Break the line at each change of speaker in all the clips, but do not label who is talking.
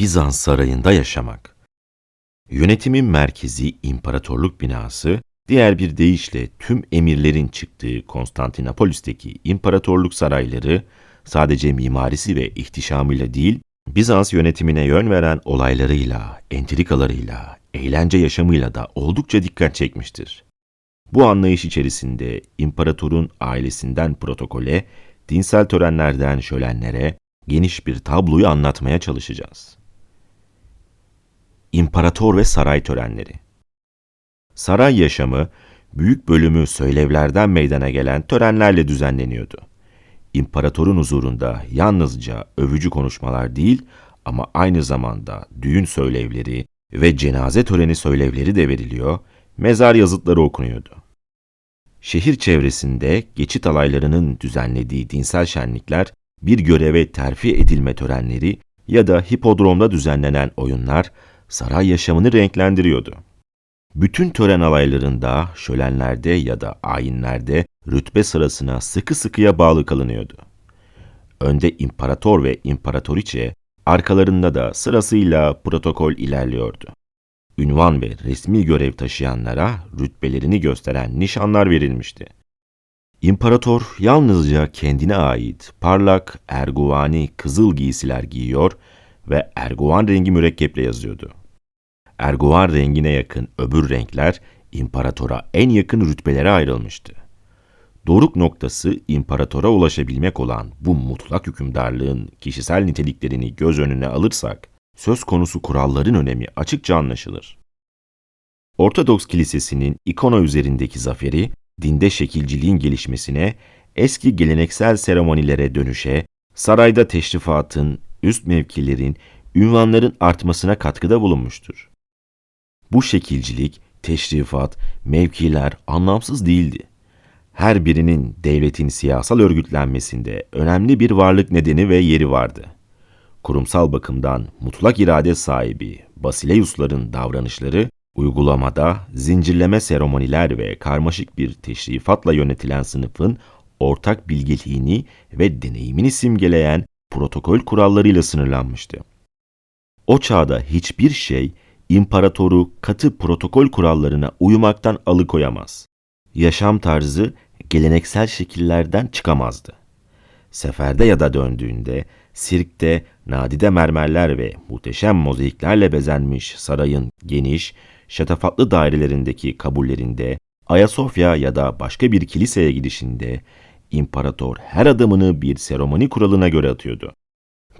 Bizans sarayında yaşamak. Yönetimin merkezi imparatorluk binası, diğer bir deyişle tüm emirlerin çıktığı Konstantinopolis'teki imparatorluk sarayları sadece mimarisi ve ihtişamıyla değil, Bizans yönetimine yön veren olaylarıyla, entrikalarıyla, eğlence yaşamıyla da oldukça dikkat çekmiştir. Bu anlayış içerisinde imparatorun ailesinden protokole, dinsel törenlerden şölenlere geniş bir tabloyu anlatmaya çalışacağız. İmparator ve saray törenleri Saray yaşamı, büyük bölümü söylevlerden meydana gelen törenlerle düzenleniyordu. İmparatorun huzurunda yalnızca övücü konuşmalar değil ama aynı zamanda düğün söylevleri ve cenaze töreni söylevleri de veriliyor, mezar yazıtları okunuyordu. Şehir çevresinde geçit alaylarının düzenlediği dinsel şenlikler, bir göreve terfi edilme törenleri ya da hipodromda düzenlenen oyunlar saray yaşamını renklendiriyordu. Bütün tören alaylarında, şölenlerde ya da ayinlerde rütbe sırasına sıkı sıkıya bağlı kalınıyordu. Önde imparator ve imparatoriçe, arkalarında da sırasıyla protokol ilerliyordu. Ünvan ve resmi görev taşıyanlara rütbelerini gösteren nişanlar verilmişti. İmparator yalnızca kendine ait parlak erguvani kızıl giysiler giyiyor ve erguvan rengi mürekkeple yazıyordu. Erguvan rengine yakın öbür renkler imparatora en yakın rütbelere ayrılmıştı. Doruk noktası imparatora ulaşabilmek olan bu mutlak hükümdarlığın kişisel niteliklerini göz önüne alırsak, söz konusu kuralların önemi açıkça anlaşılır. Ortodoks Kilisesi'nin ikona üzerindeki zaferi, dinde şekilciliğin gelişmesine, eski geleneksel seremonilere dönüşe, sarayda teşrifatın, üst mevkilerin, ünvanların artmasına katkıda bulunmuştur. Bu şekilcilik, teşrifat, mevkiler anlamsız değildi. Her birinin devletin siyasal örgütlenmesinde önemli bir varlık nedeni ve yeri vardı. Kurumsal bakımdan mutlak irade sahibi Basileusların davranışları, uygulamada zincirleme seremoniler ve karmaşık bir teşrifatla yönetilen sınıfın ortak bilgeliğini ve deneyimini simgeleyen protokol kurallarıyla sınırlanmıştı. O çağda hiçbir şey imparatoru katı protokol kurallarına uymaktan alıkoyamaz. Yaşam tarzı geleneksel şekillerden çıkamazdı. Seferde ya da döndüğünde sirkte nadide mermerler ve muhteşem mozaiklerle bezenmiş sarayın geniş, şatafatlı dairelerindeki kabullerinde, Ayasofya ya da başka bir kiliseye gidişinde imparator her adımını bir seremoni kuralına göre atıyordu.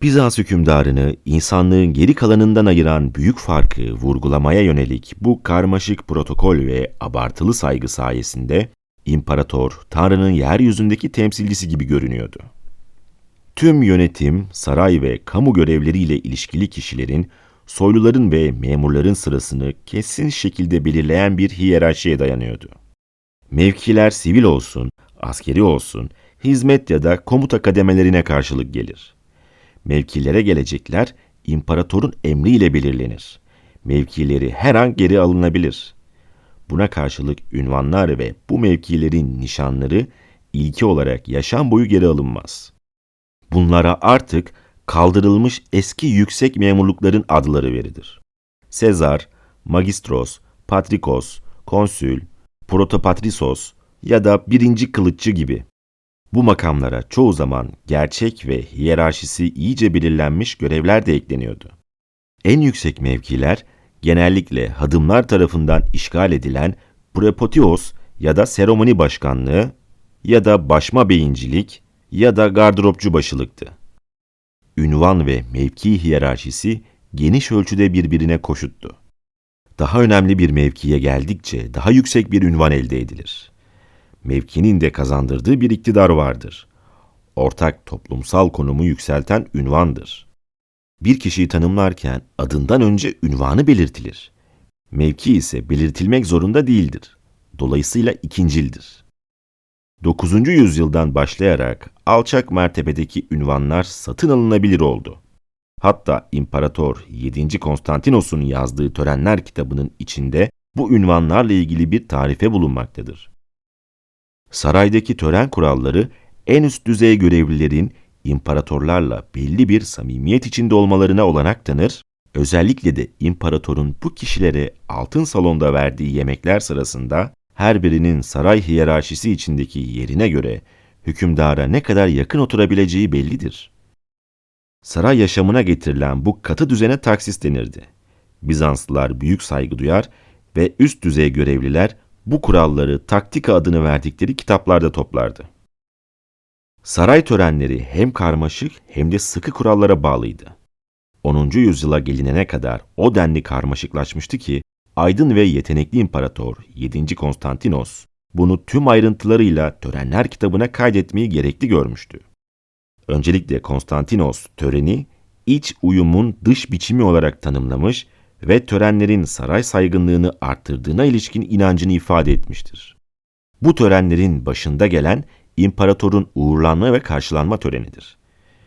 Bizans hükümdarını insanlığın geri kalanından ayıran büyük farkı vurgulamaya yönelik bu karmaşık protokol ve abartılı saygı sayesinde imparator Tanrı'nın yeryüzündeki temsilcisi gibi görünüyordu. Tüm yönetim, saray ve kamu görevleriyle ilişkili kişilerin, soyluların ve memurların sırasını kesin şekilde belirleyen bir hiyerarşiye dayanıyordu. Mevkiler sivil olsun, askeri olsun, hizmet ya da komuta kademelerine karşılık gelir. Mevkilere gelecekler imparatorun emriyle belirlenir. Mevkileri her an geri alınabilir. Buna karşılık ünvanlar ve bu mevkilerin nişanları ilki olarak yaşam boyu geri alınmaz. Bunlara artık kaldırılmış eski yüksek memurlukların adları verilir. Sezar, Magistros, Patrikos, Konsül, Protopatrisos ya da birinci kılıççı gibi. Bu makamlara çoğu zaman gerçek ve hiyerarşisi iyice belirlenmiş görevler de ekleniyordu. En yüksek mevkiler genellikle hadımlar tarafından işgal edilen prepotios ya da seremoni başkanlığı ya da başma beyincilik ya da gardıropçu başılıktı. Ünvan ve mevki hiyerarşisi geniş ölçüde birbirine koşuttu. Daha önemli bir mevkiye geldikçe daha yüksek bir ünvan elde edilir. Mevkinin de kazandırdığı bir iktidar vardır. Ortak toplumsal konumu yükselten ünvandır. Bir kişiyi tanımlarken adından önce ünvanı belirtilir. Mevki ise belirtilmek zorunda değildir. Dolayısıyla ikincildir. 9. yüzyıldan başlayarak alçak mertebedeki ünvanlar satın alınabilir oldu. Hatta İmparator 7. Konstantinos'un yazdığı törenler kitabının içinde bu ünvanlarla ilgili bir tarife bulunmaktadır. Saraydaki tören kuralları en üst düzey görevlilerin imparatorlarla belli bir samimiyet içinde olmalarına olanak tanır Özellikle de imparatorun bu kişilere altın salonda verdiği yemekler sırasında her birinin saray hiyerarşisi içindeki yerine göre hükümdara ne kadar yakın oturabileceği bellidir. Saray yaşamına getirilen bu katı düzene taksis denirdi. Bizanslılar büyük saygı duyar ve üst düzey görevliler bu kuralları taktika adını verdikleri kitaplarda toplardı. Saray törenleri hem karmaşık hem de sıkı kurallara bağlıydı. 10. yüzyıla gelinene kadar o denli karmaşıklaşmıştı ki aydın ve yetenekli imparator 7. Konstantinos bunu tüm ayrıntılarıyla törenler kitabına kaydetmeyi gerekli görmüştü. Öncelikle Konstantinos töreni iç uyumun dış biçimi olarak tanımlamış ve törenlerin saray saygınlığını arttırdığına ilişkin inancını ifade etmiştir. Bu törenlerin başında gelen imparatorun uğurlanma ve karşılanma törenidir.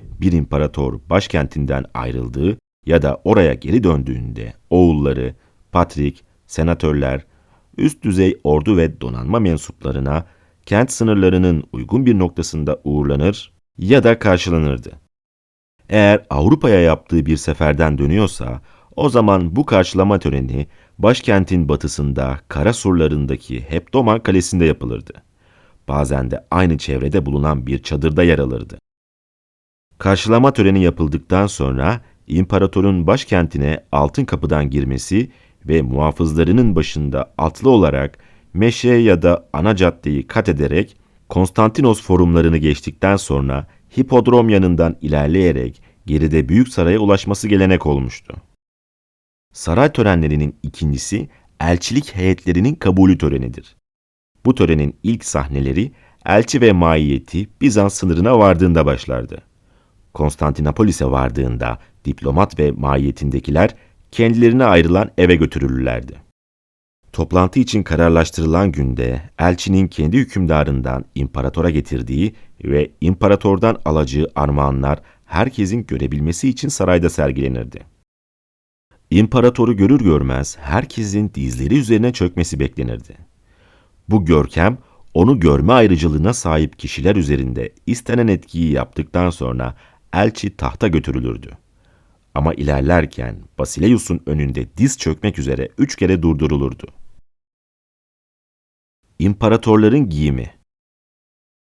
Bir imparator başkentinden ayrıldığı ya da oraya geri döndüğünde oğulları, patrik, senatörler, üst düzey ordu ve donanma mensuplarına kent sınırlarının uygun bir noktasında uğurlanır ya da karşılanırdı. Eğer Avrupa'ya yaptığı bir seferden dönüyorsa, o zaman bu karşılama töreni başkentin batısında kara surlarındaki Heptoman Kalesi'nde yapılırdı. Bazen de aynı çevrede bulunan bir çadırda yer alırdı. Karşılama töreni yapıldıktan sonra imparatorun başkentine altın kapıdan girmesi ve muhafızlarının başında atlı olarak meşe ya da ana caddeyi kat ederek Konstantinos forumlarını geçtikten sonra hipodrom yanından ilerleyerek geride büyük saraya ulaşması gelenek olmuştu. Saray törenlerinin ikincisi elçilik heyetlerinin kabulü törenidir. Bu törenin ilk sahneleri elçi ve maiyeti Bizans sınırına vardığında başlardı. Konstantinopolis'e vardığında diplomat ve maiyetindekiler kendilerine ayrılan eve götürülürlerdi. Toplantı için kararlaştırılan günde elçinin kendi hükümdarından imparatora getirdiği ve imparatordan alacağı armağanlar herkesin görebilmesi için sarayda sergilenirdi. İmparatoru görür görmez herkesin dizleri üzerine çökmesi beklenirdi. Bu görkem onu görme ayrıcalığına sahip kişiler üzerinde istenen etkiyi yaptıktan sonra elçi tahta götürülürdü. Ama ilerlerken Basileus'un önünde diz çökmek üzere üç kere durdurulurdu. İmparatorların giyimi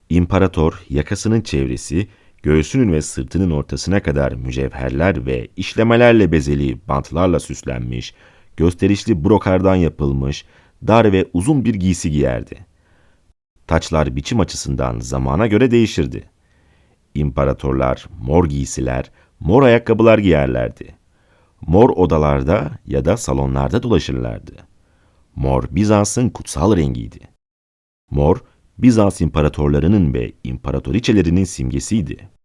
İmparator yakasının çevresi, göğsünün ve sırtının ortasına kadar mücevherler ve işlemelerle bezeli bantlarla süslenmiş, gösterişli brokardan yapılmış, dar ve uzun bir giysi giyerdi. Taçlar biçim açısından zamana göre değişirdi. İmparatorlar mor giysiler, mor ayakkabılar giyerlerdi. Mor odalarda ya da salonlarda dolaşırlardı. Mor Bizans'ın kutsal rengiydi. Mor, Bizans imparatorlarının ve imparatoriçelerinin simgesiydi.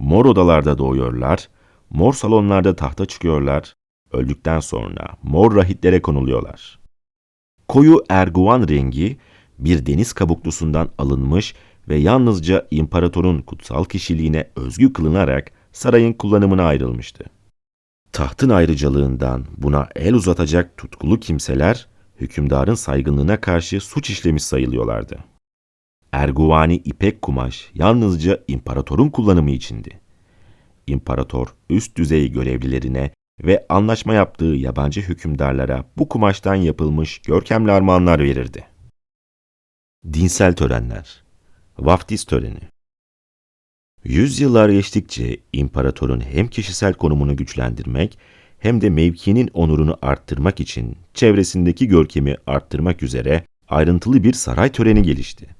Mor odalarda doğuyorlar, mor salonlarda tahta çıkıyorlar, öldükten sonra mor rahitlere konuluyorlar. Koyu erguvan rengi bir deniz kabuklusundan alınmış ve yalnızca imparatorun kutsal kişiliğine özgü kılınarak sarayın kullanımına ayrılmıştı. Tahtın ayrıcalığından buna el uzatacak tutkulu kimseler hükümdarın saygınlığına karşı suç işlemiş sayılıyorlardı. Erguvani ipek kumaş yalnızca imparatorun kullanımı içindi. İmparator üst düzey görevlilerine ve anlaşma yaptığı yabancı hükümdarlara bu kumaştan yapılmış görkemli armağanlar verirdi. Dinsel törenler Vaftiz töreni Yüzyıllar geçtikçe imparatorun hem kişisel konumunu güçlendirmek hem de mevkinin onurunu arttırmak için çevresindeki görkemi arttırmak üzere ayrıntılı bir saray töreni gelişti.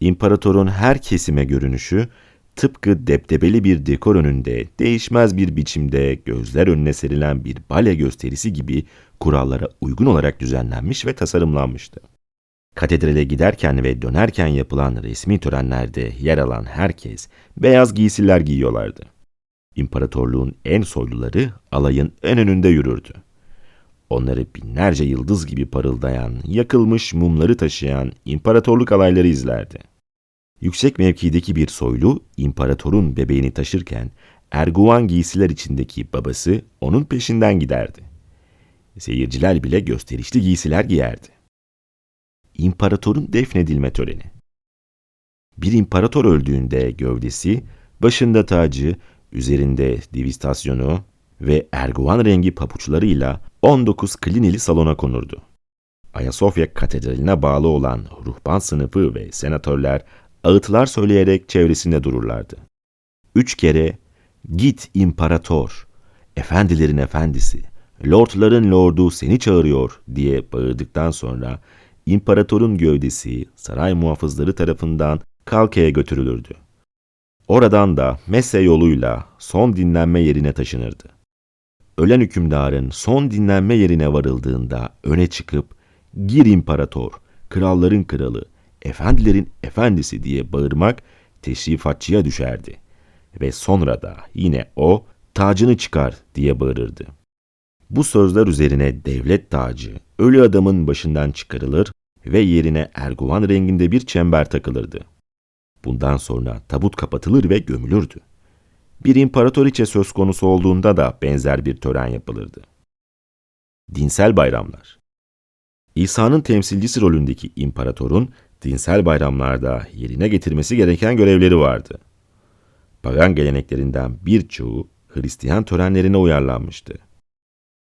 İmparatorun her kesime görünüşü tıpkı deptebeli bir dekor önünde değişmez bir biçimde gözler önüne serilen bir bale gösterisi gibi kurallara uygun olarak düzenlenmiş ve tasarımlanmıştı. Katedrale giderken ve dönerken yapılan resmi törenlerde yer alan herkes beyaz giysiler giyiyorlardı. İmparatorluğun en soyluları alayın en önünde yürürdü. Onları binlerce yıldız gibi parıldayan, yakılmış mumları taşıyan imparatorluk alayları izlerdi. Yüksek mevkideki bir soylu, imparatorun bebeğini taşırken, erguvan giysiler içindeki babası onun peşinden giderdi. Seyirciler bile gösterişli giysiler giyerdi. İmparatorun defnedilme töreni Bir imparator öldüğünde gövdesi, başında tacı, üzerinde divistasyonu, ve erguvan rengi papuçlarıyla 19 klinili salona konurdu. Ayasofya Katedrali'ne bağlı olan ruhban sınıfı ve senatörler ağıtlar söyleyerek çevresinde dururlardı. Üç kere git imparator, efendilerin efendisi, lordların lordu seni çağırıyor diye bağırdıktan sonra imparatorun gövdesi saray muhafızları tarafından Kalke'ye götürülürdü. Oradan da Messe yoluyla son dinlenme yerine taşınırdı. Ölen hükümdarın son dinlenme yerine varıldığında öne çıkıp gir imparator, kralların kralı, efendilerin efendisi diye bağırmak teşrifatçıya düşerdi. Ve sonra da yine o tacını çıkar diye bağırırdı. Bu sözler üzerine devlet tacı ölü adamın başından çıkarılır ve yerine erguvan renginde bir çember takılırdı. Bundan sonra tabut kapatılır ve gömülürdü. Bir imparatoriçe söz konusu olduğunda da benzer bir tören yapılırdı. Dinsel bayramlar İsa'nın temsilcisi rolündeki imparatorun dinsel bayramlarda yerine getirmesi gereken görevleri vardı. Pagan geleneklerinden birçoğu Hristiyan törenlerine uyarlanmıştı.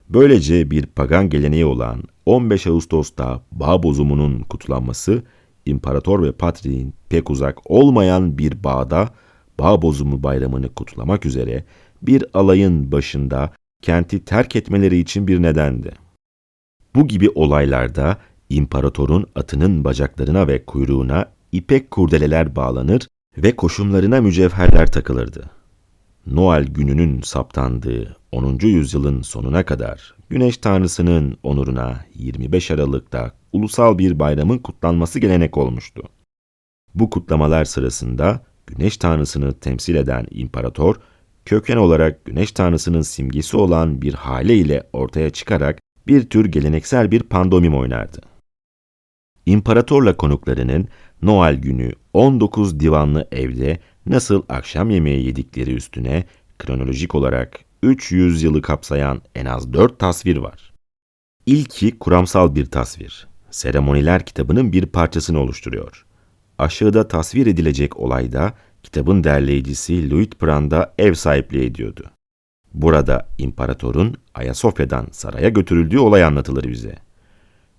Böylece bir pagan geleneği olan 15 Ağustos'ta bağ bozumunun kutlanması, imparator ve patriğin pek uzak olmayan bir bağda bağ bozumu bayramını kutlamak üzere bir alayın başında kenti terk etmeleri için bir nedendi. Bu gibi olaylarda imparatorun atının bacaklarına ve kuyruğuna ipek kurdeleler bağlanır ve koşumlarına mücevherler takılırdı. Noel gününün saptandığı 10. yüzyılın sonuna kadar Güneş Tanrısı'nın onuruna 25 Aralık'ta ulusal bir bayramın kutlanması gelenek olmuştu. Bu kutlamalar sırasında Güneş Tanrısı'nı temsil eden imparator, köken olarak Güneş Tanrısı'nın simgesi olan bir hale ile ortaya çıkarak bir tür geleneksel bir pandomim oynardı. İmparatorla konuklarının Noel günü 19 divanlı evde nasıl akşam yemeği yedikleri üstüne kronolojik olarak 300 yılı kapsayan en az 4 tasvir var. İlki kuramsal bir tasvir. Seremoniler kitabının bir parçasını oluşturuyor. Aşağıda tasvir edilecek olayda kitabın derleyicisi Luitprand'a ev sahipliği ediyordu. Burada imparatorun Ayasofya'dan saraya götürüldüğü olay anlatılır bize.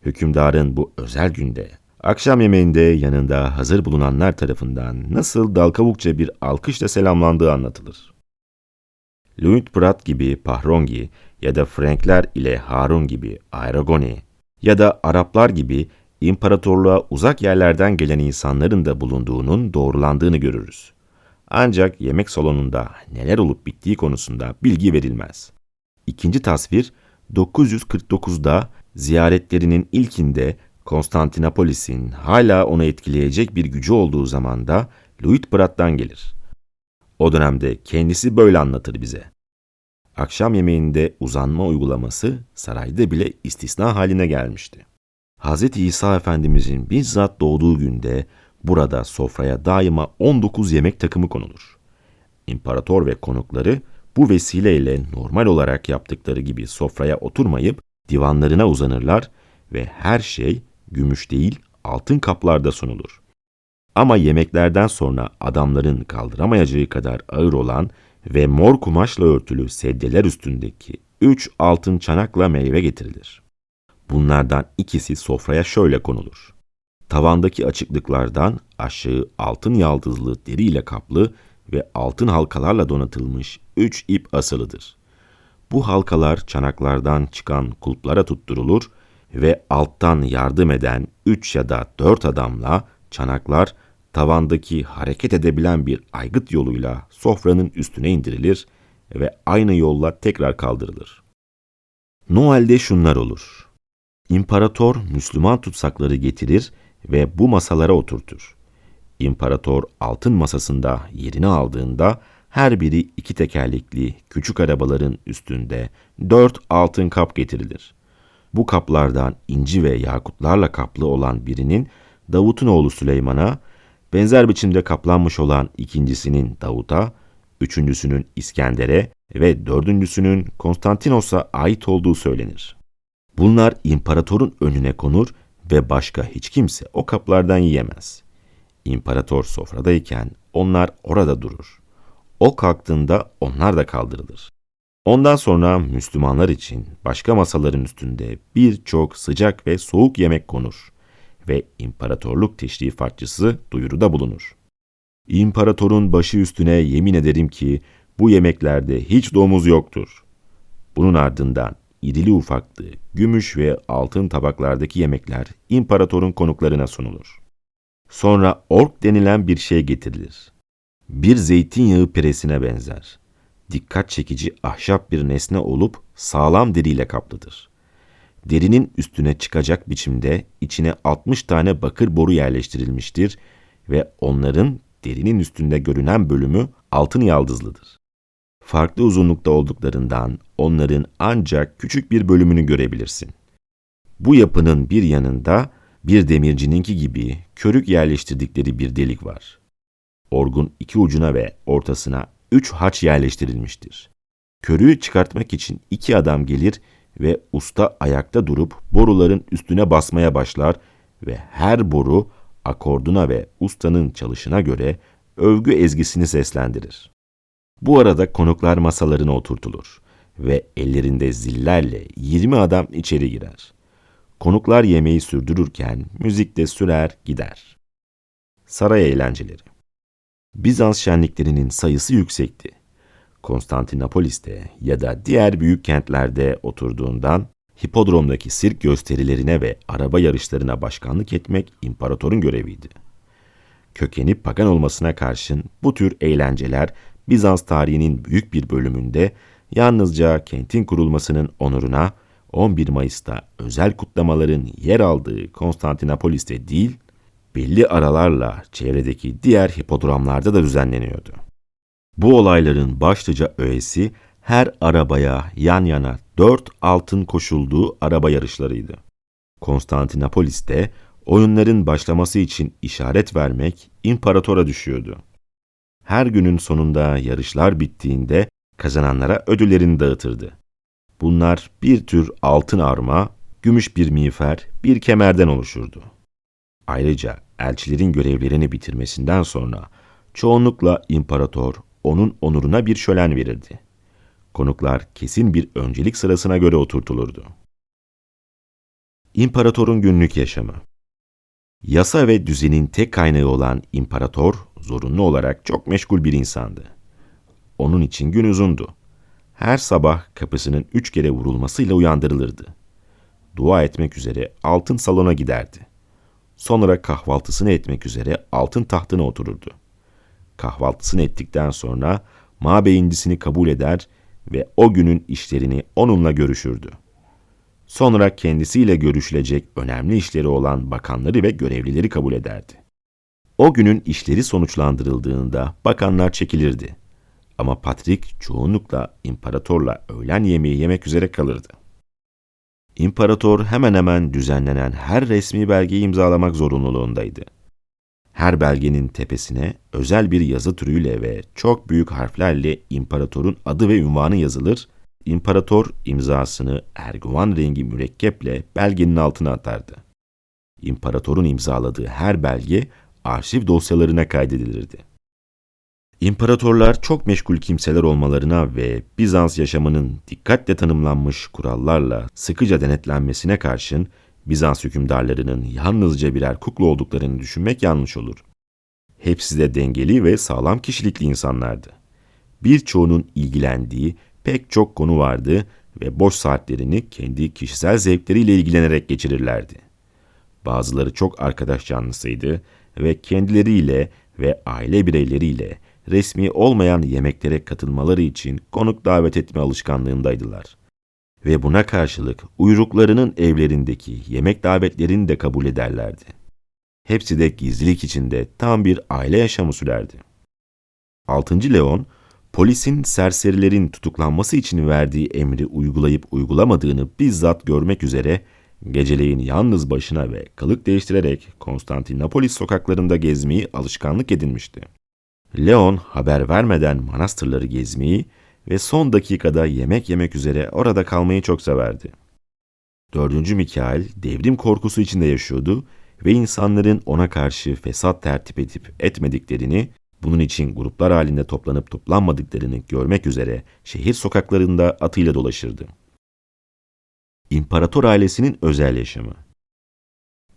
Hükümdarın bu özel günde akşam yemeğinde yanında hazır bulunanlar tarafından nasıl dalkavukça bir alkışla selamlandığı anlatılır. Luitprat gibi Pahrongi ya da Frankler ile Harun gibi Aerogoni ya da Araplar gibi imparatorluğa uzak yerlerden gelen insanların da bulunduğunun doğrulandığını görürüz. Ancak yemek salonunda neler olup bittiği konusunda bilgi verilmez. İkinci tasvir 949'da ziyaretlerinin ilkinde Konstantinopolis'in hala onu etkileyecek bir gücü olduğu zamanda Luitprat'tan gelir. O dönemde kendisi böyle anlatır bize. Akşam yemeğinde uzanma uygulaması sarayda bile istisna haline gelmişti. Hz. İsa Efendimizin bizzat doğduğu günde burada sofraya daima 19 yemek takımı konulur. İmparator ve konukları bu vesileyle normal olarak yaptıkları gibi sofraya oturmayıp divanlarına uzanırlar ve her şey gümüş değil altın kaplarda sunulur. Ama yemeklerden sonra adamların kaldıramayacağı kadar ağır olan ve mor kumaşla örtülü sedyeler üstündeki üç altın çanakla meyve getirilir. Bunlardan ikisi sofraya şöyle konulur. Tavandaki açıklıklardan aşağı altın yaldızlı deriyle kaplı ve altın halkalarla donatılmış üç ip asılıdır. Bu halkalar çanaklardan çıkan kulplara tutturulur ve alttan yardım eden üç ya da dört adamla çanaklar tavandaki hareket edebilen bir aygıt yoluyla sofranın üstüne indirilir ve aynı yolla tekrar kaldırılır. Noel'de şunlar olur. İmparator Müslüman tutsakları getirir ve bu masalara oturtur. İmparator altın masasında yerini aldığında her biri iki tekerlekli küçük arabaların üstünde dört altın kap getirilir. Bu kaplardan inci ve yakutlarla kaplı olan birinin Davut'un oğlu Süleyman'a, benzer biçimde kaplanmış olan ikincisinin Davut'a, üçüncüsünün İskender'e ve dördüncüsünün Konstantinos'a ait olduğu söylenir. Bunlar imparatorun önüne konur ve başka hiç kimse o kaplardan yiyemez. İmparator sofradayken onlar orada durur. O kalktığında onlar da kaldırılır. Ondan sonra Müslümanlar için başka masaların üstünde birçok sıcak ve soğuk yemek konur ve imparatorluk teşrifatçısı duyuruda bulunur. İmparatorun başı üstüne yemin ederim ki bu yemeklerde hiç domuz yoktur. Bunun ardından irili ufaklı gümüş ve altın tabaklardaki yemekler imparatorun konuklarına sunulur. Sonra ork denilen bir şey getirilir. Bir zeytinyağı piresine benzer. Dikkat çekici ahşap bir nesne olup sağlam deriyle kaplıdır. Derinin üstüne çıkacak biçimde içine 60 tane bakır boru yerleştirilmiştir ve onların derinin üstünde görünen bölümü altın yaldızlıdır. Farklı uzunlukta olduklarından onların ancak küçük bir bölümünü görebilirsin. Bu yapının bir yanında bir demircininki gibi körük yerleştirdikleri bir delik var. Orgun iki ucuna ve ortasına üç haç yerleştirilmiştir. Körüğü çıkartmak için iki adam gelir ve usta ayakta durup boruların üstüne basmaya başlar ve her boru akorduna ve ustanın çalışına göre övgü ezgisini seslendirir. Bu arada konuklar masalarına oturtulur ve ellerinde zillerle 20 adam içeri girer. Konuklar yemeği sürdürürken müzik de sürer gider. Saray eğlenceleri Bizans şenliklerinin sayısı yüksekti. Konstantinopolis'te ya da diğer büyük kentlerde oturduğundan hipodromdaki sirk gösterilerine ve araba yarışlarına başkanlık etmek imparatorun göreviydi. Kökeni pagan olmasına karşın bu tür eğlenceler Bizans tarihinin büyük bir bölümünde yalnızca kentin kurulmasının onuruna 11 Mayıs'ta özel kutlamaların yer aldığı Konstantinopolis'te değil, belli aralarla çevredeki diğer hipodromlarda da düzenleniyordu. Bu olayların başlıca öğesi her arabaya yan yana dört altın koşulduğu araba yarışlarıydı. Konstantinopolis'te oyunların başlaması için işaret vermek imparatora düşüyordu. Her günün sonunda yarışlar bittiğinde kazananlara ödüllerini dağıtırdı. Bunlar bir tür altın arma, gümüş bir miğfer, bir kemerden oluşurdu. Ayrıca elçilerin görevlerini bitirmesinden sonra çoğunlukla imparator onun onuruna bir şölen verirdi. Konuklar kesin bir öncelik sırasına göre oturtulurdu. İmparatorun günlük yaşamı Yasa ve düzenin tek kaynağı olan imparator, zorunlu olarak çok meşgul bir insandı. Onun için gün uzundu. Her sabah kapısının üç kere vurulmasıyla uyandırılırdı. Dua etmek üzere altın salona giderdi. Sonra kahvaltısını etmek üzere altın tahtına otururdu. Kahvaltısını ettikten sonra mabeyindisini kabul eder ve o günün işlerini onunla görüşürdü. Sonra kendisiyle görüşülecek önemli işleri olan bakanları ve görevlileri kabul ederdi. O günün işleri sonuçlandırıldığında bakanlar çekilirdi. Ama Patrik çoğunlukla imparatorla öğlen yemeği yemek üzere kalırdı. İmparator hemen hemen düzenlenen her resmi belgeyi imzalamak zorunluluğundaydı. Her belgenin tepesine özel bir yazı türüyle ve çok büyük harflerle imparatorun adı ve ünvanı yazılır, imparator imzasını erguvan rengi mürekkeple belgenin altına atardı. İmparatorun imzaladığı her belge arşiv dosyalarına kaydedilirdi. İmparatorlar çok meşgul kimseler olmalarına ve Bizans yaşamının dikkatle tanımlanmış kurallarla sıkıca denetlenmesine karşın Bizans hükümdarlarının yalnızca birer kukla olduklarını düşünmek yanlış olur. Hepsi de dengeli ve sağlam kişilikli insanlardı. Birçoğunun ilgilendiği pek çok konu vardı ve boş saatlerini kendi kişisel zevkleriyle ilgilenerek geçirirlerdi. Bazıları çok arkadaş canlısıydı ve kendileriyle ve aile bireyleriyle resmi olmayan yemeklere katılmaları için konuk davet etme alışkanlığındaydılar. Ve buna karşılık uyruklarının evlerindeki yemek davetlerini de kabul ederlerdi. Hepsi de gizlilik içinde tam bir aile yaşamı sürerdi. 6. Leon, polisin serserilerin tutuklanması için verdiği emri uygulayıp uygulamadığını bizzat görmek üzere geceleyin yalnız başına ve kılık değiştirerek Konstantinopolis sokaklarında gezmeyi alışkanlık edinmişti. Leon haber vermeden manastırları gezmeyi ve son dakikada yemek yemek üzere orada kalmayı çok severdi. Dördüncü Mikail devrim korkusu içinde yaşıyordu ve insanların ona karşı fesat tertip edip etmediklerini Bunun için gruplar halinde toplanıp toplanmadıklarını görmek üzere şehir sokaklarında atıyla dolaşırdı. İmparator ailesinin özel yaşamı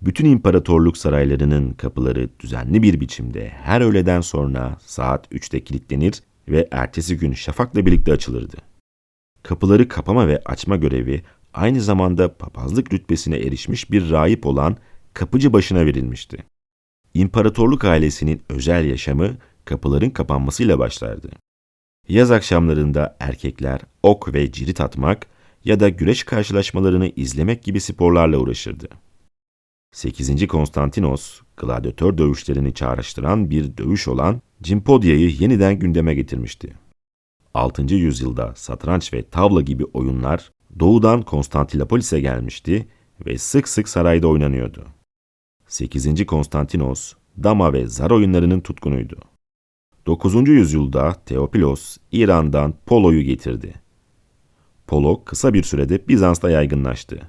bütün imparatorluk saraylarının kapıları düzenli bir biçimde her öğleden sonra saat 3'te kilitlenir ve ertesi gün şafakla birlikte açılırdı. Kapıları kapama ve açma görevi aynı zamanda papazlık rütbesine erişmiş bir rahip olan kapıcı başına verilmişti. İmparatorluk ailesinin özel yaşamı kapıların kapanmasıyla başlardı. Yaz akşamlarında erkekler ok ve cirit atmak ya da güreş karşılaşmalarını izlemek gibi sporlarla uğraşırdı. 8. Konstantinos, gladyatör dövüşlerini çağrıştıran bir dövüş olan Cimpodia'yı yeniden gündeme getirmişti. 6. yüzyılda satranç ve tavla gibi oyunlar doğudan Konstantinopolis'e gelmişti ve sık sık sarayda oynanıyordu. 8. Konstantinos, dama ve zar oyunlarının tutkunuydu. 9. yüzyılda Teopilos, İran'dan poloyu getirdi. Polo kısa bir sürede Bizans'ta yaygınlaştı.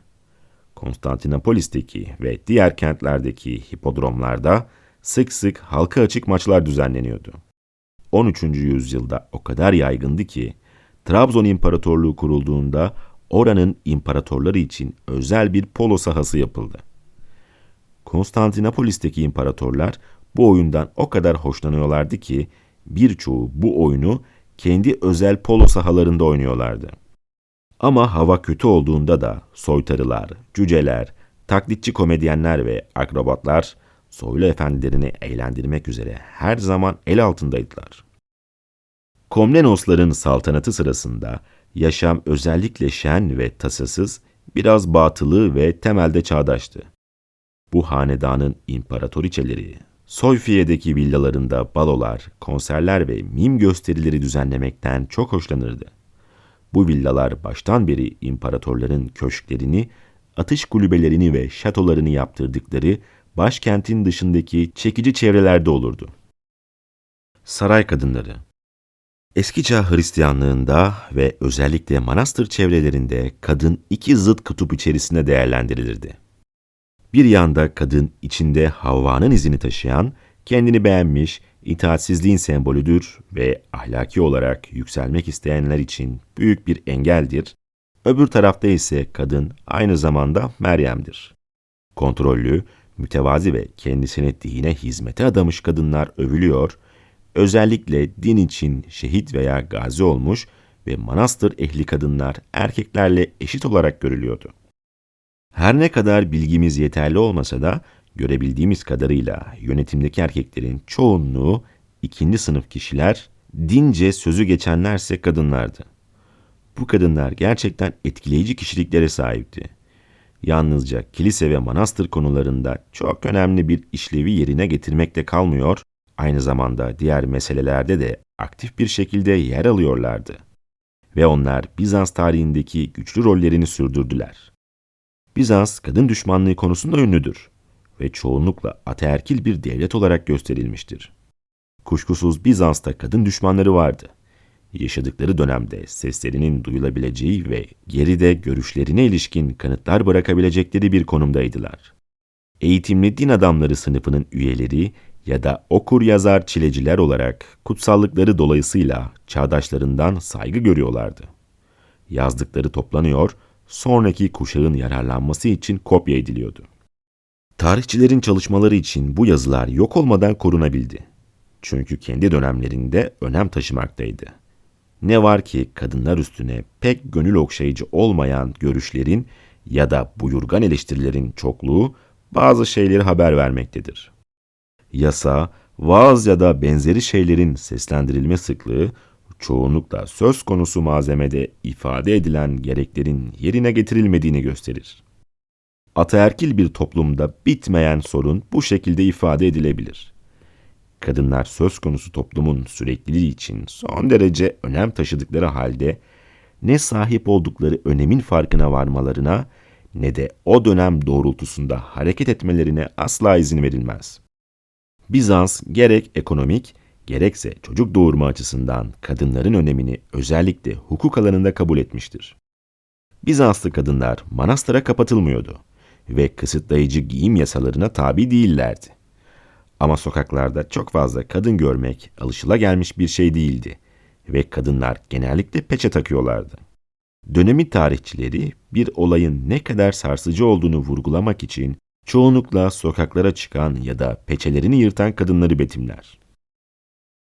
Konstantinopolis'teki ve diğer kentlerdeki hipodromlarda sık sık halka açık maçlar düzenleniyordu. 13. yüzyılda o kadar yaygındı ki Trabzon İmparatorluğu kurulduğunda oranın imparatorları için özel bir polo sahası yapıldı. Konstantinopolis'teki imparatorlar bu oyundan o kadar hoşlanıyorlardı ki birçoğu bu oyunu kendi özel polo sahalarında oynuyorlardı. Ama hava kötü olduğunda da soytarılar, cüceler, taklitçi komedyenler ve akrobatlar soylu efendilerini eğlendirmek üzere her zaman el altındaydılar. Komnenosların saltanatı sırasında yaşam özellikle şen ve tasasız, biraz batılı ve temelde çağdaştı. Bu hanedanın imparatoriçeleri, Soyfiye'deki villalarında balolar, konserler ve mim gösterileri düzenlemekten çok hoşlanırdı. Bu villalar baştan beri imparatorların köşklerini, atış kulübelerini ve şatolarını yaptırdıkları başkentin dışındaki çekici çevrelerde olurdu. Saray kadınları Eski çağ Hristiyanlığında ve özellikle manastır çevrelerinde kadın iki zıt kutup içerisinde değerlendirilirdi. Bir yanda kadın içinde Havva'nın izini taşıyan, kendini beğenmiş, itaatsizliğin sembolüdür ve ahlaki olarak yükselmek isteyenler için büyük bir engeldir. Öbür tarafta ise kadın aynı zamanda Meryem'dir. Kontrollü, mütevazi ve kendisini dine hizmete adamış kadınlar övülüyor, özellikle din için şehit veya gazi olmuş ve manastır ehli kadınlar erkeklerle eşit olarak görülüyordu. Her ne kadar bilgimiz yeterli olmasa da görebildiğimiz kadarıyla yönetimdeki erkeklerin çoğunluğu ikinci sınıf kişiler, dince sözü geçenlerse kadınlardı. Bu kadınlar gerçekten etkileyici kişiliklere sahipti. Yalnızca kilise ve manastır konularında çok önemli bir işlevi yerine getirmekte kalmıyor, aynı zamanda diğer meselelerde de aktif bir şekilde yer alıyorlardı. Ve onlar Bizans tarihindeki güçlü rollerini sürdürdüler. Bizans kadın düşmanlığı konusunda ünlüdür ve çoğunlukla ataerkil bir devlet olarak gösterilmiştir. Kuşkusuz Bizans'ta kadın düşmanları vardı. Yaşadıkları dönemde seslerinin duyulabileceği ve geride görüşlerine ilişkin kanıtlar bırakabilecekleri bir konumdaydılar. Eğitimli din adamları sınıfının üyeleri ya da okur yazar çileciler olarak kutsallıkları dolayısıyla çağdaşlarından saygı görüyorlardı. Yazdıkları toplanıyor, sonraki kuşağın yararlanması için kopya ediliyordu. Tarihçilerin çalışmaları için bu yazılar yok olmadan korunabildi. Çünkü kendi dönemlerinde önem taşımaktaydı. Ne var ki kadınlar üstüne pek gönül okşayıcı olmayan görüşlerin ya da buyurgan eleştirilerin çokluğu bazı şeyleri haber vermektedir. Yasa, vaaz ya da benzeri şeylerin seslendirilme sıklığı çoğunlukla söz konusu malzemede ifade edilen gereklerin yerine getirilmediğini gösterir. Ataerkil bir toplumda bitmeyen sorun bu şekilde ifade edilebilir. Kadınlar söz konusu toplumun sürekliliği için son derece önem taşıdıkları halde ne sahip oldukları önemin farkına varmalarına ne de o dönem doğrultusunda hareket etmelerine asla izin verilmez. Bizans gerek ekonomik gerekse çocuk doğurma açısından kadınların önemini özellikle hukuk alanında kabul etmiştir. Bizanslı kadınlar manastıra kapatılmıyordu ve kısıtlayıcı giyim yasalarına tabi değillerdi. Ama sokaklarda çok fazla kadın görmek alışılagelmiş bir şey değildi ve kadınlar genellikle peçe takıyorlardı. Dönemin tarihçileri bir olayın ne kadar sarsıcı olduğunu vurgulamak için çoğunlukla sokaklara çıkan ya da peçelerini yırtan kadınları betimler.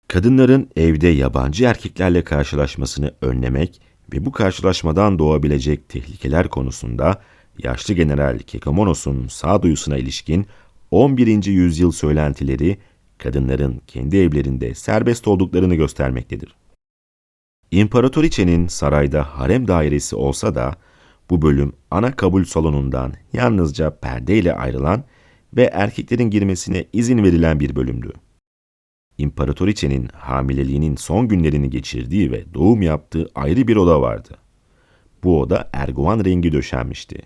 Kadınların evde yabancı erkeklerle karşılaşmasını önlemek ve bu karşılaşmadan doğabilecek tehlikeler konusunda yaşlı general Kekomonos'un sağduyusuna ilişkin 11. yüzyıl söylentileri kadınların kendi evlerinde serbest olduklarını göstermektedir. İmparatoriçenin sarayda harem dairesi olsa da bu bölüm ana kabul salonundan yalnızca perdeyle ayrılan ve erkeklerin girmesine izin verilen bir bölümdü. İmparatoriçenin hamileliğinin son günlerini geçirdiği ve doğum yaptığı ayrı bir oda vardı. Bu oda erguvan rengi döşenmişti.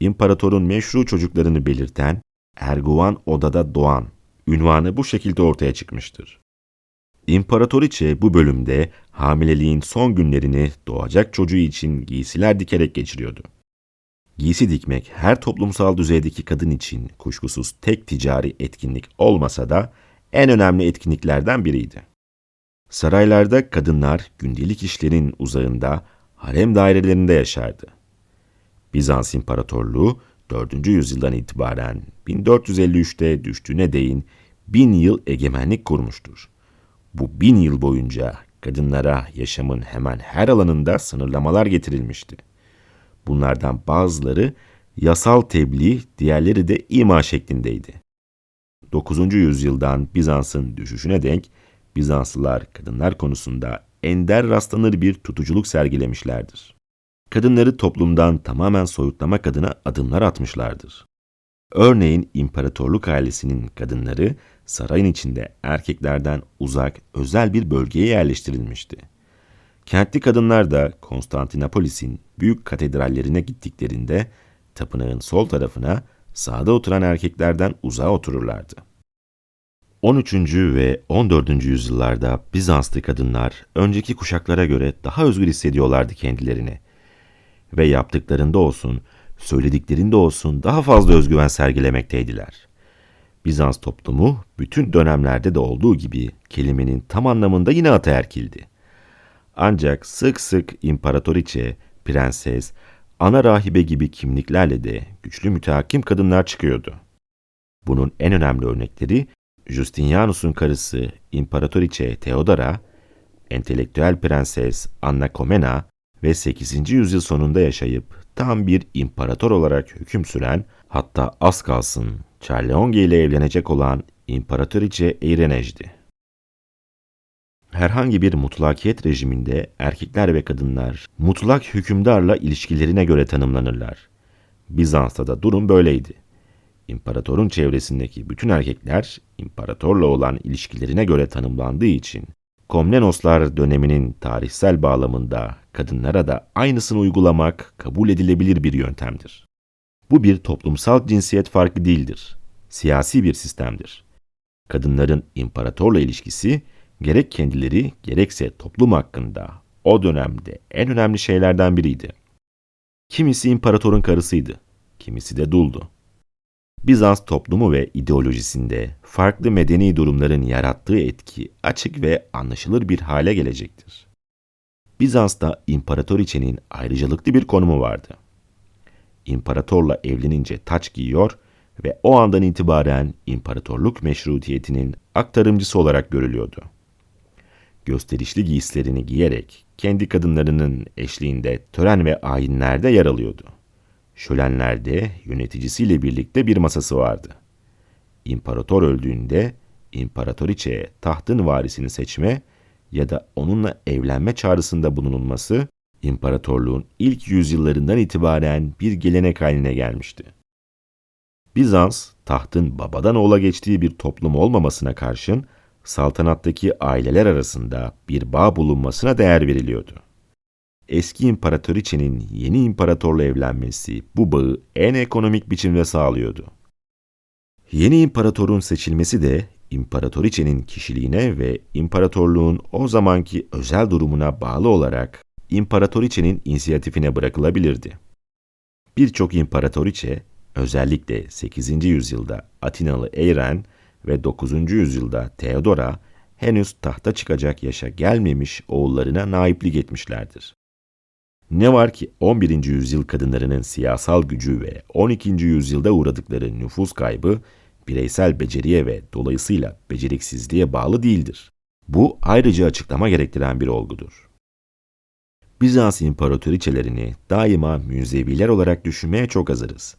İmparatorun meşru çocuklarını belirten Erguvan odada doğan ünvanı bu şekilde ortaya çıkmıştır. İmparatoriçe bu bölümde hamileliğin son günlerini doğacak çocuğu için giysiler dikerek geçiriyordu. Giysi dikmek her toplumsal düzeydeki kadın için kuşkusuz tek ticari etkinlik olmasa da en önemli etkinliklerden biriydi. Saraylarda kadınlar gündelik işlerin uzağında harem dairelerinde yaşardı. Bizans İmparatorluğu 4. yüzyıldan itibaren 1453'te düştüğüne değin bin yıl egemenlik kurmuştur. Bu bin yıl boyunca kadınlara yaşamın hemen her alanında sınırlamalar getirilmişti. Bunlardan bazıları yasal tebliğ, diğerleri de ima şeklindeydi. 9. yüzyıldan Bizans'ın düşüşüne denk Bizanslılar kadınlar konusunda ender rastlanır bir tutuculuk sergilemişlerdir. Kadınları toplumdan tamamen soyutlamak adına adımlar atmışlardır. Örneğin imparatorluk ailesinin kadınları sarayın içinde erkeklerden uzak özel bir bölgeye yerleştirilmişti. Kentli kadınlar da Konstantinopolis'in büyük katedrallerine gittiklerinde tapınağın sol tarafına sağda oturan erkeklerden uzağa otururlardı. 13. ve 14. yüzyıllarda Bizanslı kadınlar önceki kuşaklara göre daha özgür hissediyorlardı kendilerini. Ve yaptıklarında olsun, söylediklerinde olsun daha fazla özgüven sergilemekteydiler. Bizans toplumu bütün dönemlerde de olduğu gibi kelimenin tam anlamında yine ataerkildi. Ancak sık sık imparatoriçe, prenses, ana rahibe gibi kimliklerle de güçlü mütehakim kadınlar çıkıyordu. Bunun en önemli örnekleri Justinianus'un karısı İmparatoriçe Theodora, entelektüel prenses Anna Komnena ve 8. yüzyıl sonunda yaşayıp tam bir imparator olarak hüküm süren hatta az kalsın Charleonge ile evlenecek olan İmparatoriçe Eirenej'di. Herhangi bir mutlakiyet rejiminde erkekler ve kadınlar mutlak hükümdarla ilişkilerine göre tanımlanırlar. Bizans'ta da durum böyleydi. İmparatorun çevresindeki bütün erkekler imparatorla olan ilişkilerine göre tanımlandığı için Komnenoslar döneminin tarihsel bağlamında kadınlara da aynısını uygulamak kabul edilebilir bir yöntemdir. Bu bir toplumsal cinsiyet farkı değildir. Siyasi bir sistemdir. Kadınların imparatorla ilişkisi gerek kendileri gerekse toplum hakkında o dönemde en önemli şeylerden biriydi. Kimisi imparatorun karısıydı, kimisi de duldu. Bizans toplumu ve ideolojisinde farklı medeni durumların yarattığı etki açık ve anlaşılır bir hale gelecektir. Bizans'ta imparatoriçenin ayrıcalıklı bir konumu vardı. İmparatorla evlenince taç giyiyor ve o andan itibaren imparatorluk meşrutiyetinin aktarımcısı olarak görülüyordu. Gösterişli giysilerini giyerek kendi kadınlarının eşliğinde tören ve ayinlerde yer alıyordu. Şölenlerde yöneticisiyle birlikte bir masası vardı. İmparator öldüğünde imparatoriçeye tahtın varisini seçme ya da onunla evlenme çağrısında bulunulması imparatorluğun ilk yüzyıllarından itibaren bir gelenek haline gelmişti. Bizans, tahtın babadan oğula geçtiği bir toplum olmamasına karşın saltanattaki aileler arasında bir bağ bulunmasına değer veriliyordu. Eski imparatoriçenin yeni imparatorla evlenmesi bu bağı en ekonomik biçimde sağlıyordu. Yeni imparatorun seçilmesi de imparatoriçenin kişiliğine ve imparatorluğun o zamanki özel durumuna bağlı olarak imparatoriçenin inisiyatifine bırakılabilirdi. Birçok imparatoriçe, özellikle 8. yüzyılda Atinalı Eyren ve 9. yüzyılda Theodora henüz tahta çıkacak yaşa gelmemiş oğullarına naiplik etmişlerdir. Ne var ki 11. yüzyıl kadınlarının siyasal gücü ve 12. yüzyılda uğradıkları nüfus kaybı bireysel beceriye ve dolayısıyla beceriksizliğe bağlı değildir. Bu ayrıca açıklama gerektiren bir olgudur. Bizans imparatoriçelerini daima müzeviler olarak düşünmeye çok hazırız.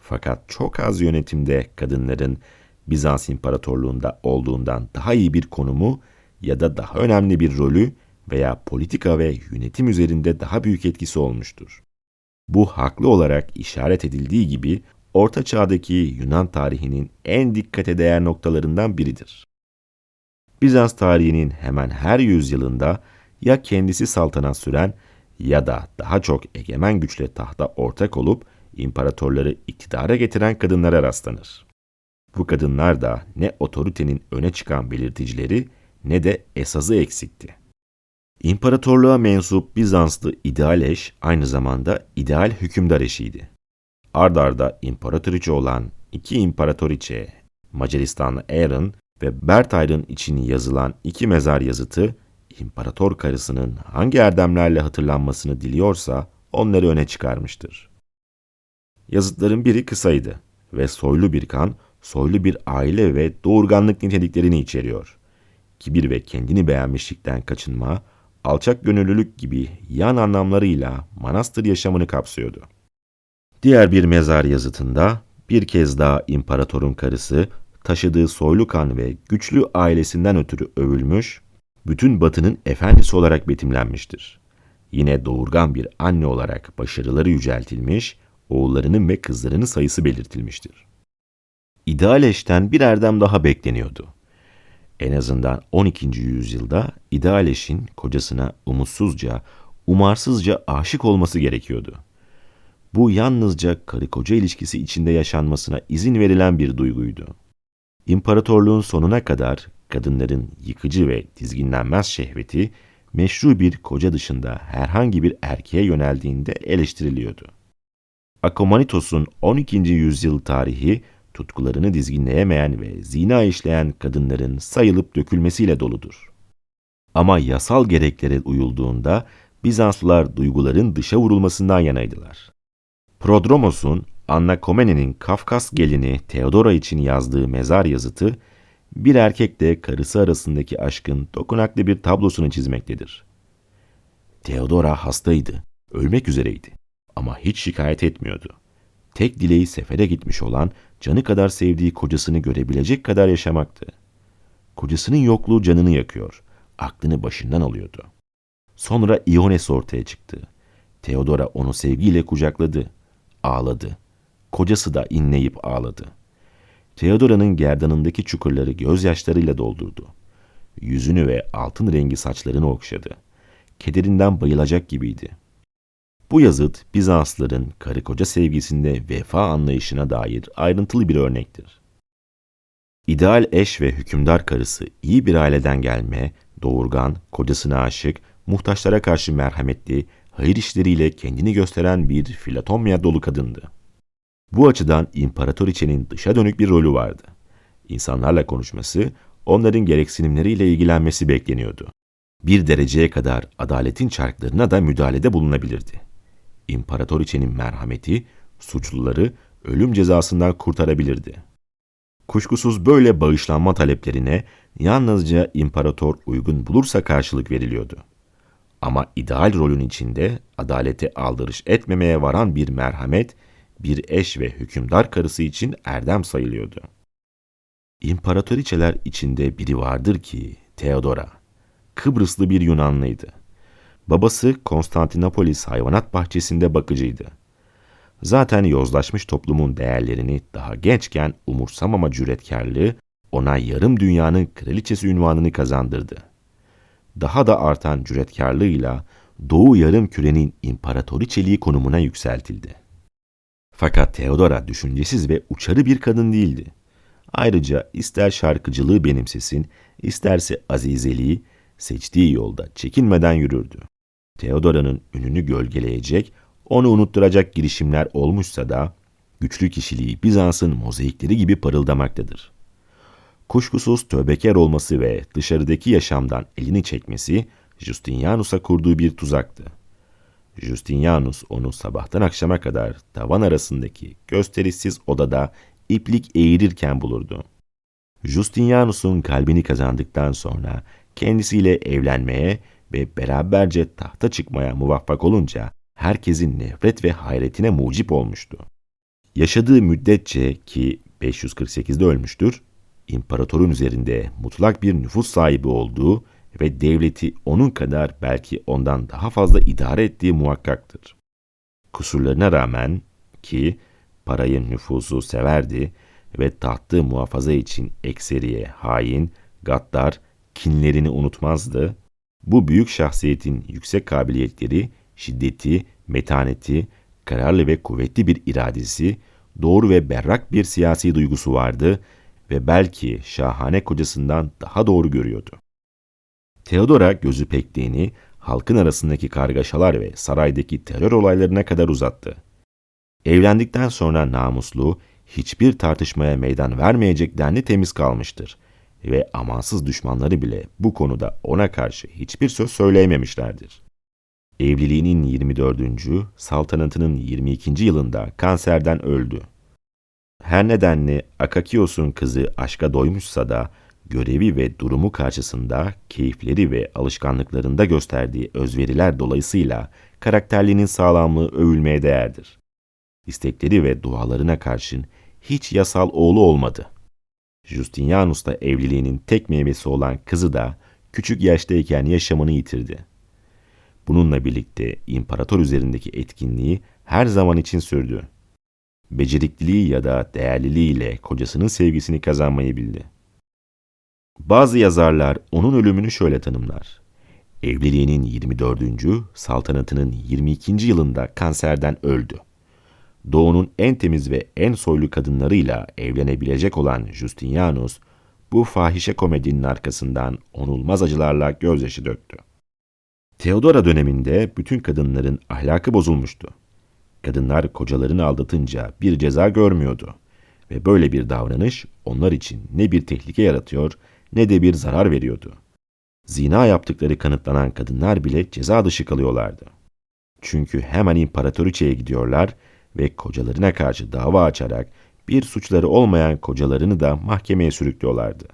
Fakat çok az yönetimde kadınların Bizans İmparatorluğunda olduğundan daha iyi bir konumu ya da daha önemli bir rolü veya politika ve yönetim üzerinde daha büyük etkisi olmuştur. Bu haklı olarak işaret edildiği gibi Orta Çağ'daki Yunan tarihinin en dikkate değer noktalarından biridir. Bizans tarihinin hemen her yüzyılında ya kendisi saltanat süren ya da daha çok egemen güçle tahta ortak olup imparatorları iktidara getiren kadınlara rastlanır. Bu kadınlar da ne otoritenin öne çıkan belirticileri ne de esazı eksikti. İmparatorluğa mensup Bizanslı ideal eş aynı zamanda ideal hükümdar eşiydi. Ard arda imparatoriçe olan iki imparatoriçe, Macaristanlı Aaron ve Bertayr'ın için yazılan iki mezar yazıtı, imparator karısının hangi erdemlerle hatırlanmasını diliyorsa onları öne çıkarmıştır. Yazıtların biri kısaydı ve soylu bir kan, soylu bir aile ve doğurganlık niteliklerini içeriyor. Kibir ve kendini beğenmişlikten kaçınma, alçak gönüllülük gibi yan anlamlarıyla manastır yaşamını kapsıyordu. Diğer bir mezar yazıtında bir kez daha imparatorun karısı taşıdığı soylu kan ve güçlü ailesinden ötürü övülmüş, bütün batının efendisi olarak betimlenmiştir. Yine doğurgan bir anne olarak başarıları yüceltilmiş, oğullarının ve kızlarının sayısı belirtilmiştir. İdeal eşten bir erdem daha bekleniyordu. En azından 12. yüzyılda ideal eşin kocasına umutsuzca, umarsızca aşık olması gerekiyordu. Bu yalnızca karı koca ilişkisi içinde yaşanmasına izin verilen bir duyguydu. İmparatorluğun sonuna kadar kadınların yıkıcı ve dizginlenmez şehveti meşru bir koca dışında herhangi bir erkeğe yöneldiğinde eleştiriliyordu. Akomanitos'un 12. yüzyıl tarihi tutkularını dizginleyemeyen ve zina işleyen kadınların sayılıp dökülmesiyle doludur. Ama yasal gereklere uyulduğunda Bizanslılar duyguların dışa vurulmasından yanaydılar. Prodromos'un Anna Komene'nin Kafkas gelini Theodora için yazdığı mezar yazıtı, bir erkekle karısı arasındaki aşkın dokunaklı bir tablosunu çizmektedir. Theodora hastaydı, ölmek üzereydi ama hiç şikayet etmiyordu. Tek dileği sefere gitmiş olan, canı kadar sevdiği kocasını görebilecek kadar yaşamaktı. Kocasının yokluğu canını yakıyor, aklını başından alıyordu. Sonra Iones ortaya çıktı. Theodora onu sevgiyle kucakladı, ağladı. Kocası da inleyip ağladı. Theodora'nın gerdanındaki çukurları gözyaşlarıyla doldurdu. Yüzünü ve altın rengi saçlarını okşadı. Kederinden bayılacak gibiydi. Bu yazıt Bizansların karı koca sevgisinde vefa anlayışına dair ayrıntılı bir örnektir. İdeal eş ve hükümdar karısı iyi bir aileden gelme, doğurgan, kocasına aşık, muhtaçlara karşı merhametli, hayır işleriyle kendini gösteren bir filatomya dolu kadındı. Bu açıdan imparatoriçenin dışa dönük bir rolü vardı. İnsanlarla konuşması, onların gereksinimleriyle ilgilenmesi bekleniyordu. Bir dereceye kadar adaletin çarklarına da müdahalede bulunabilirdi. İmparatoriçenin merhameti, suçluları ölüm cezasından kurtarabilirdi. Kuşkusuz böyle bağışlanma taleplerine yalnızca imparator uygun bulursa karşılık veriliyordu. Ama ideal rolün içinde adalete aldırış etmemeye varan bir merhamet, bir eş ve hükümdar karısı için erdem sayılıyordu. İmparatoriçeler içinde biri vardır ki Theodora, Kıbrıslı bir Yunanlıydı. Babası Konstantinopolis hayvanat bahçesinde bakıcıydı. Zaten yozlaşmış toplumun değerlerini daha gençken umursamama cüretkarlığı ona yarım dünyanın kraliçesi ünvanını kazandırdı. Daha da artan cüretkarlığıyla Doğu yarım kürenin imparatoriçeliği konumuna yükseltildi. Fakat Theodora düşüncesiz ve uçarı bir kadın değildi. Ayrıca ister şarkıcılığı benimsesin, isterse azizeliği, seçtiği yolda çekinmeden yürürdü. Theodora'nın ününü gölgeleyecek, onu unutturacak girişimler olmuşsa da, güçlü kişiliği Bizans'ın mozaikleri gibi parıldamaktadır. Kuşkusuz tövbekar olması ve dışarıdaki yaşamdan elini çekmesi Justinianus'a kurduğu bir tuzaktı. Justinianus onu sabahtan akşama kadar tavan arasındaki gösterişsiz odada iplik eğirirken bulurdu. Justinianus'un kalbini kazandıktan sonra kendisiyle evlenmeye ve beraberce tahta çıkmaya muvaffak olunca herkesin nefret ve hayretine mucip olmuştu. Yaşadığı müddetçe ki 548'de ölmüştür, imparatorun üzerinde mutlak bir nüfus sahibi olduğu ve devleti onun kadar belki ondan daha fazla idare ettiği muhakkaktır. Kusurlarına rağmen ki parayı nüfusu severdi ve tahtı muhafaza için ekseriye hain, gaddar, kinlerini unutmazdı, bu büyük şahsiyetin yüksek kabiliyetleri, şiddeti, metaneti, kararlı ve kuvvetli bir iradesi, doğru ve berrak bir siyasi duygusu vardı ve belki şahane kocasından daha doğru görüyordu. Theodora gözü pektiğini halkın arasındaki kargaşalar ve saraydaki terör olaylarına kadar uzattı. Evlendikten sonra namuslu, hiçbir tartışmaya meydan vermeyecek denli temiz kalmıştır ve amansız düşmanları bile bu konuda ona karşı hiçbir söz söyleyememişlerdir. Evliliğinin 24. saltanatının 22. yılında kanserden öldü. Her nedenle Akakios'un kızı aşka doymuşsa da görevi ve durumu karşısında keyifleri ve alışkanlıklarında gösterdiği özveriler dolayısıyla karakterliğinin sağlamlığı övülmeye değerdir. İstekleri ve dualarına karşın hiç yasal oğlu olmadı. Justinianus'ta evliliğinin tek meyvesi olan kızı da küçük yaştayken yaşamını yitirdi. Bununla birlikte imparator üzerindeki etkinliği her zaman için sürdü. Becerikliliği ya da değerliliğiyle kocasının sevgisini kazanmayı bildi. Bazı yazarlar onun ölümünü şöyle tanımlar. Evliliğinin 24. saltanatının 22. yılında kanserden öldü. Doğu'nun en temiz ve en soylu kadınlarıyla evlenebilecek olan Justinianus, bu fahişe komedinin arkasından onulmaz acılarla gözyaşı döktü. Theodora döneminde bütün kadınların ahlakı bozulmuştu. Kadınlar kocalarını aldatınca bir ceza görmüyordu ve böyle bir davranış onlar için ne bir tehlike yaratıyor ne de bir zarar veriyordu. Zina yaptıkları kanıtlanan kadınlar bile ceza dışı kalıyorlardı. Çünkü hemen imparatoriçeye gidiyorlar ve kocalarına karşı dava açarak bir suçları olmayan kocalarını da mahkemeye sürüklüyorlardı.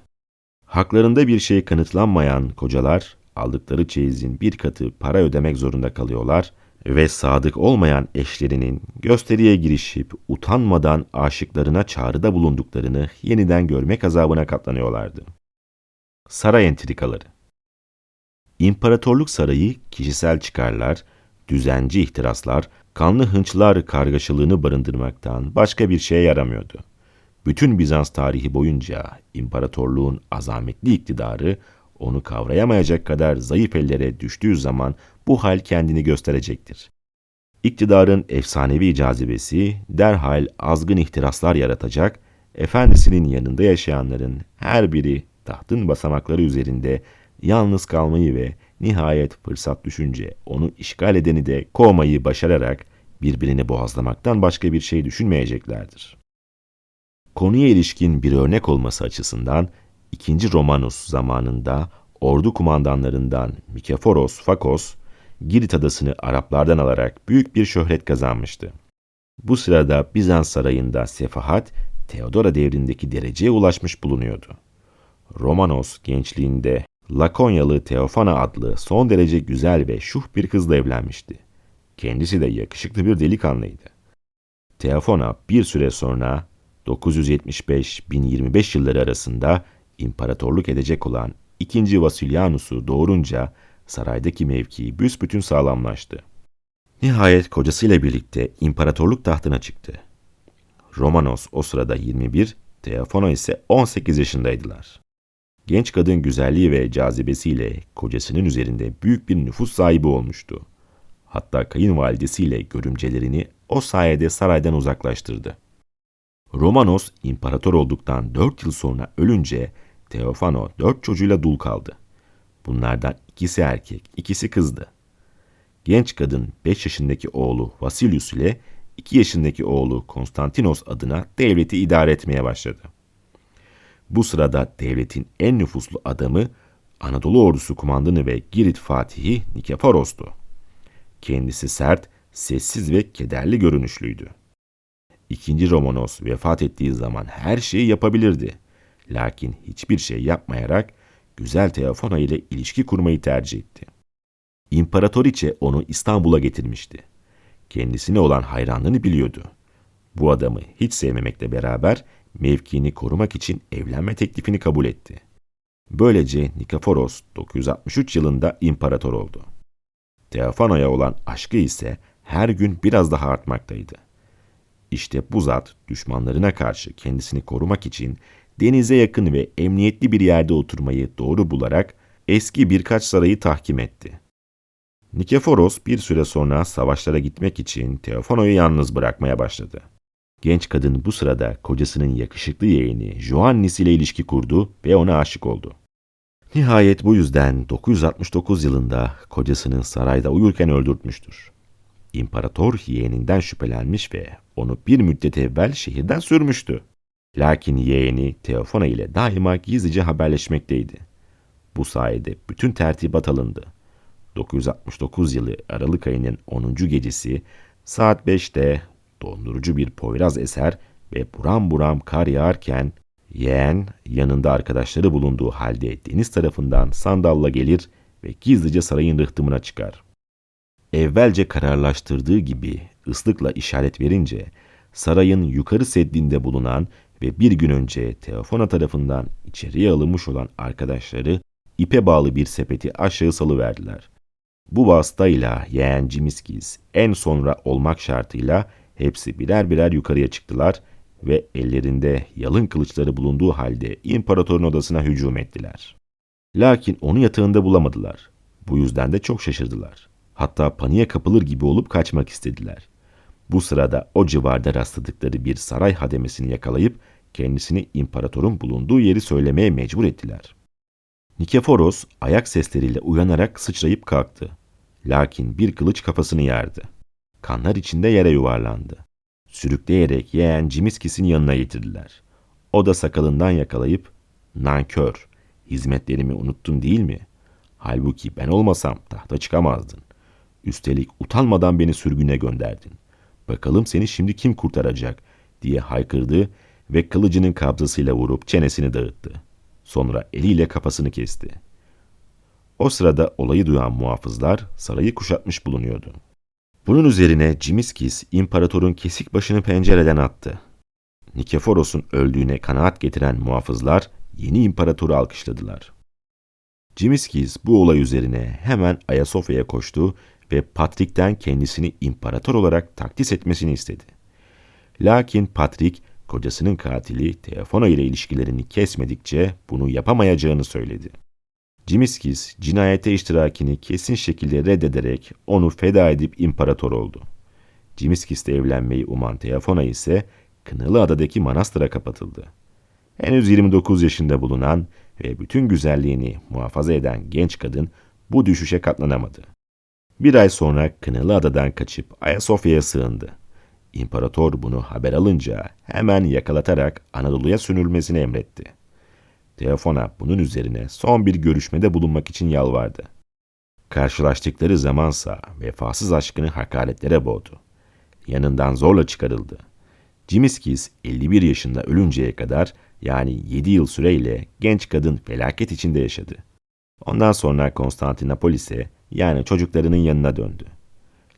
Haklarında bir şey kanıtlanmayan kocalar aldıkları çeyizin bir katı para ödemek zorunda kalıyorlar ve sadık olmayan eşlerinin gösteriye girişip utanmadan aşıklarına çağrıda bulunduklarını yeniden görmek azabına katlanıyorlardı. Saray entrikaları İmparatorluk sarayı kişisel çıkarlar, düzenci ihtiraslar, kanlı hınçlar kargaşalığını barındırmaktan başka bir şeye yaramıyordu. Bütün Bizans tarihi boyunca imparatorluğun azametli iktidarı onu kavrayamayacak kadar zayıf ellere düştüğü zaman bu hal kendini gösterecektir. İktidarın efsanevi cazibesi derhal azgın ihtiraslar yaratacak, efendisinin yanında yaşayanların her biri tahtın basamakları üzerinde yalnız kalmayı ve nihayet fırsat düşünce onu işgal edeni de kovmayı başararak birbirini boğazlamaktan başka bir şey düşünmeyeceklerdir. Konuya ilişkin bir örnek olması açısından 2. Romanus zamanında ordu kumandanlarından Mikeforos Fakos, Girit adasını Araplardan alarak büyük bir şöhret kazanmıştı. Bu sırada Bizans sarayında sefahat, Teodora devrindeki dereceye ulaşmış bulunuyordu. Romanos gençliğinde Lakonyalı Teofana adlı son derece güzel ve şuh bir kızla evlenmişti. Kendisi de yakışıklı bir delikanlıydı. Teofana bir süre sonra 975-1025 yılları arasında imparatorluk edecek olan 2. Vasilianus'u doğurunca saraydaki mevkii büsbütün sağlamlaştı. Nihayet kocasıyla birlikte imparatorluk tahtına çıktı. Romanos o sırada 21, Teofano ise 18 yaşındaydılar. Genç kadın güzelliği ve cazibesiyle kocasının üzerinde büyük bir nüfus sahibi olmuştu. Hatta kayınvalidesiyle görümcelerini o sayede saraydan uzaklaştırdı. Romanos imparator olduktan 4 yıl sonra ölünce Teofano 4 çocuğuyla dul kaldı. Bunlardan ikisi erkek, ikisi kızdı. Genç kadın 5 yaşındaki oğlu Vasilius ile 2 yaşındaki oğlu Konstantinos adına devleti idare etmeye başladı. Bu sırada devletin en nüfuslu adamı Anadolu ordusu kumandanı ve Girit Fatihi Nikeforos'tu. Kendisi sert, sessiz ve kederli görünüşlüydü. İkinci Romanos vefat ettiği zaman her şeyi yapabilirdi. Lakin hiçbir şey yapmayarak güzel Teofona ile ilişki kurmayı tercih etti. İmparatoriçe onu İstanbul'a getirmişti. Kendisine olan hayranlığını biliyordu. Bu adamı hiç sevmemekle beraber mevkiini korumak için evlenme teklifini kabul etti. Böylece Nikaforos 963 yılında imparator oldu. Teofano'ya olan aşkı ise her gün biraz daha artmaktaydı. İşte bu zat düşmanlarına karşı kendisini korumak için denize yakın ve emniyetli bir yerde oturmayı doğru bularak eski birkaç sarayı tahkim etti. Nikeforos bir süre sonra savaşlara gitmek için Teofano'yu yalnız bırakmaya başladı. Genç kadın bu sırada kocasının yakışıklı yeğeni Joannis ile ilişki kurdu ve ona aşık oldu. Nihayet bu yüzden 969 yılında kocasının sarayda uyurken öldürtmüştür. İmparator yeğeninden şüphelenmiş ve onu bir müddet evvel şehirden sürmüştü. Lakin yeğeni Teofona ile daima gizlice haberleşmekteydi. Bu sayede bütün tertibat alındı. 969 yılı Aralık ayının 10. gecesi saat 5'te dondurucu bir poyraz eser ve buram buram kar yağarken yeğen yanında arkadaşları bulunduğu halde deniz tarafından sandalla gelir ve gizlice sarayın rıhtımına çıkar. Evvelce kararlaştırdığı gibi ıslıkla işaret verince sarayın yukarı seddinde bulunan ve bir gün önce Teofona tarafından içeriye alınmış olan arkadaşları ipe bağlı bir sepeti aşağı salıverdiler. Bu vasıtayla yeğen Cimiskis en sonra olmak şartıyla hepsi birer birer yukarıya çıktılar ve ellerinde yalın kılıçları bulunduğu halde imparatorun odasına hücum ettiler. Lakin onu yatağında bulamadılar. Bu yüzden de çok şaşırdılar. Hatta paniğe kapılır gibi olup kaçmak istediler. Bu sırada o civarda rastladıkları bir saray hademesini yakalayıp kendisini imparatorun bulunduğu yeri söylemeye mecbur ettiler. Nikeforos ayak sesleriyle uyanarak sıçrayıp kalktı. Lakin bir kılıç kafasını yardı. Kanlar içinde yere yuvarlandı. Sürükleyerek yeğen Cimiskis'in yanına getirdiler. O da sakalından yakalayıp, nankör, hizmetlerimi unuttun değil mi? Halbuki ben olmasam tahta çıkamazdın. Üstelik utanmadan beni sürgüne gönderdin. Bakalım seni şimdi kim kurtaracak diye haykırdı ve kılıcının kabzasıyla vurup çenesini dağıttı. Sonra eliyle kafasını kesti. O sırada olayı duyan muhafızlar sarayı kuşatmış bulunuyordu. Bunun üzerine Cimiskis imparatorun kesik başını pencereden attı. Nikeforos'un öldüğüne kanaat getiren muhafızlar yeni imparatoru alkışladılar. Cimiskis bu olay üzerine hemen Ayasofya'ya koştu ve Patrik'ten kendisini imparator olarak takdis etmesini istedi. Lakin Patrik, kocasının katili Teofona ile ilişkilerini kesmedikçe bunu yapamayacağını söyledi. Cimiskis, cinayete iştirakini kesin şekilde reddederek onu feda edip imparator oldu. Cimiskis'le evlenmeyi uman Teofona ise Kınalı Adadaki manastıra kapatıldı. Henüz 29 yaşında bulunan ve bütün güzelliğini muhafaza eden genç kadın bu düşüşe katlanamadı. Bir ay sonra Kınalı Adadan kaçıp Ayasofya'ya sığındı. İmparator bunu haber alınca hemen yakalatarak Anadolu'ya sürülmesini emretti. Teofona bunun üzerine son bir görüşmede bulunmak için yalvardı. Karşılaştıkları zamansa vefasız aşkını hakaretlere boğdu. Yanından zorla çıkarıldı. Cimiskis 51 yaşında ölünceye kadar yani 7 yıl süreyle genç kadın felaket içinde yaşadı. Ondan sonra Konstantinopolis'e yani çocuklarının yanına döndü.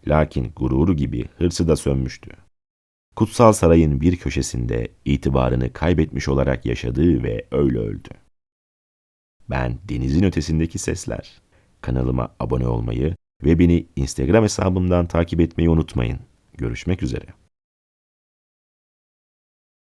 Lakin gururu gibi hırsı da sönmüştü. Kutsal sarayın bir köşesinde itibarını kaybetmiş olarak yaşadığı ve öyle öldü. Ben denizin ötesindeki sesler. Kanalıma abone olmayı ve beni Instagram hesabımdan takip etmeyi unutmayın. Görüşmek üzere.